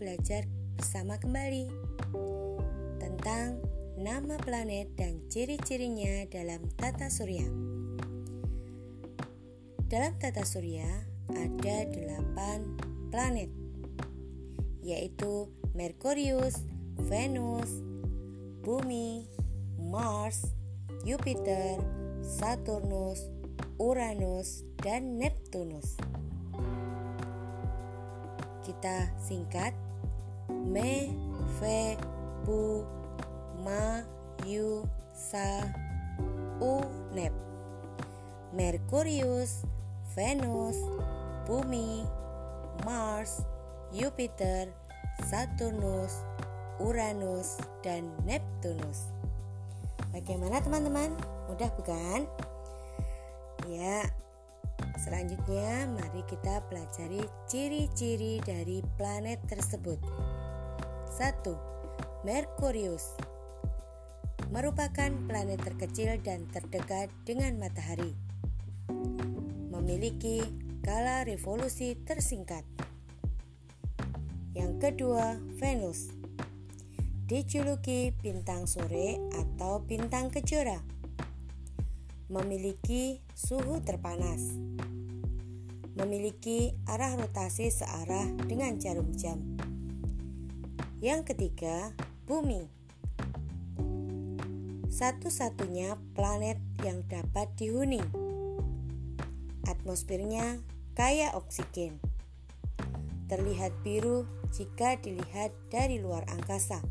belajar bersama kembali tentang nama planet dan ciri-cirinya dalam tata surya. Dalam tata surya ada delapan planet, yaitu Merkurius, Venus, Bumi, Mars, Jupiter, Saturnus, Uranus, dan Neptunus. Kita singkat Me, Ve, Bu, Ma, Yu, Sa, U, Nep. Merkurius, Venus, Bumi, Mars, Jupiter, Saturnus, Uranus, dan Neptunus. Bagaimana teman-teman? Mudah bukan? Ya, selanjutnya mari kita pelajari ciri-ciri dari planet tersebut. 1. Merkurius merupakan planet terkecil dan terdekat dengan matahari. Memiliki skala revolusi tersingkat. Yang kedua, Venus. Dijuluki bintang sore atau bintang kejora memiliki suhu terpanas, memiliki arah rotasi searah dengan jarum jam. Yang ketiga, bumi. Satu-satunya planet yang dapat dihuni. Atmosfernya kaya oksigen. Terlihat biru jika dilihat dari luar angkasa.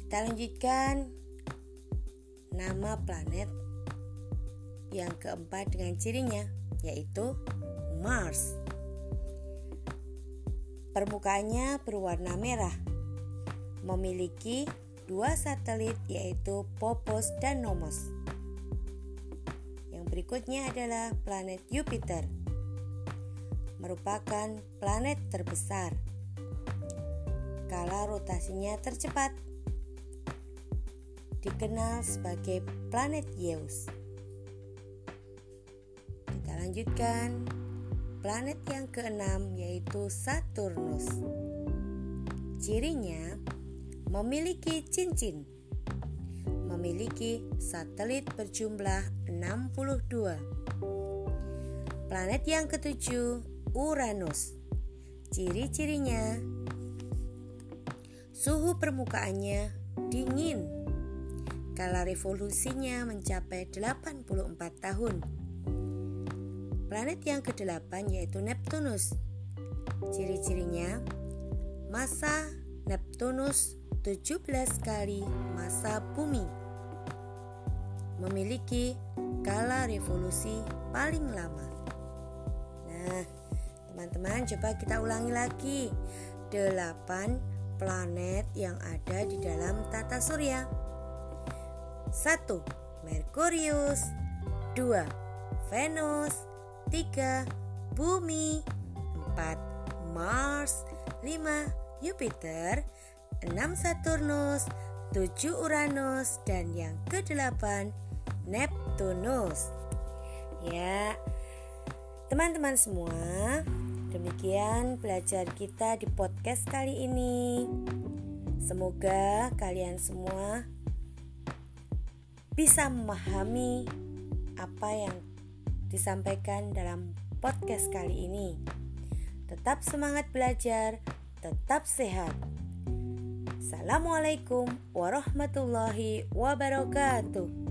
Kita lanjutkan nama planet yang keempat dengan cirinya yaitu Mars. Permukaannya berwarna merah, memiliki dua satelit yaitu Phobos dan Nomos. Yang berikutnya adalah planet Jupiter, merupakan planet terbesar. Kala rotasinya tercepat dikenal sebagai planet Zeus. Lanjutkan planet yang keenam yaitu Saturnus. Cirinya memiliki cincin, memiliki satelit berjumlah 62. Planet yang ketujuh Uranus. Ciri-cirinya suhu permukaannya dingin Kala revolusinya mencapai 84 tahun. Planet yang ke-8 yaitu Neptunus. Ciri-cirinya masa Neptunus 17 kali masa bumi. Memiliki kala revolusi paling lama. Nah, teman-teman coba kita ulangi lagi. 8 planet yang ada di dalam tata surya. 1. Merkurius 2. Venus 3. Bumi 4. Mars 5. Jupiter 6. Saturnus 7. Uranus dan yang ke-8 Neptunus Ya Teman-teman semua Demikian belajar kita di podcast kali ini Semoga kalian semua bisa memahami apa yang disampaikan dalam podcast kali ini. Tetap semangat belajar, tetap sehat. Assalamualaikum warahmatullahi wabarakatuh.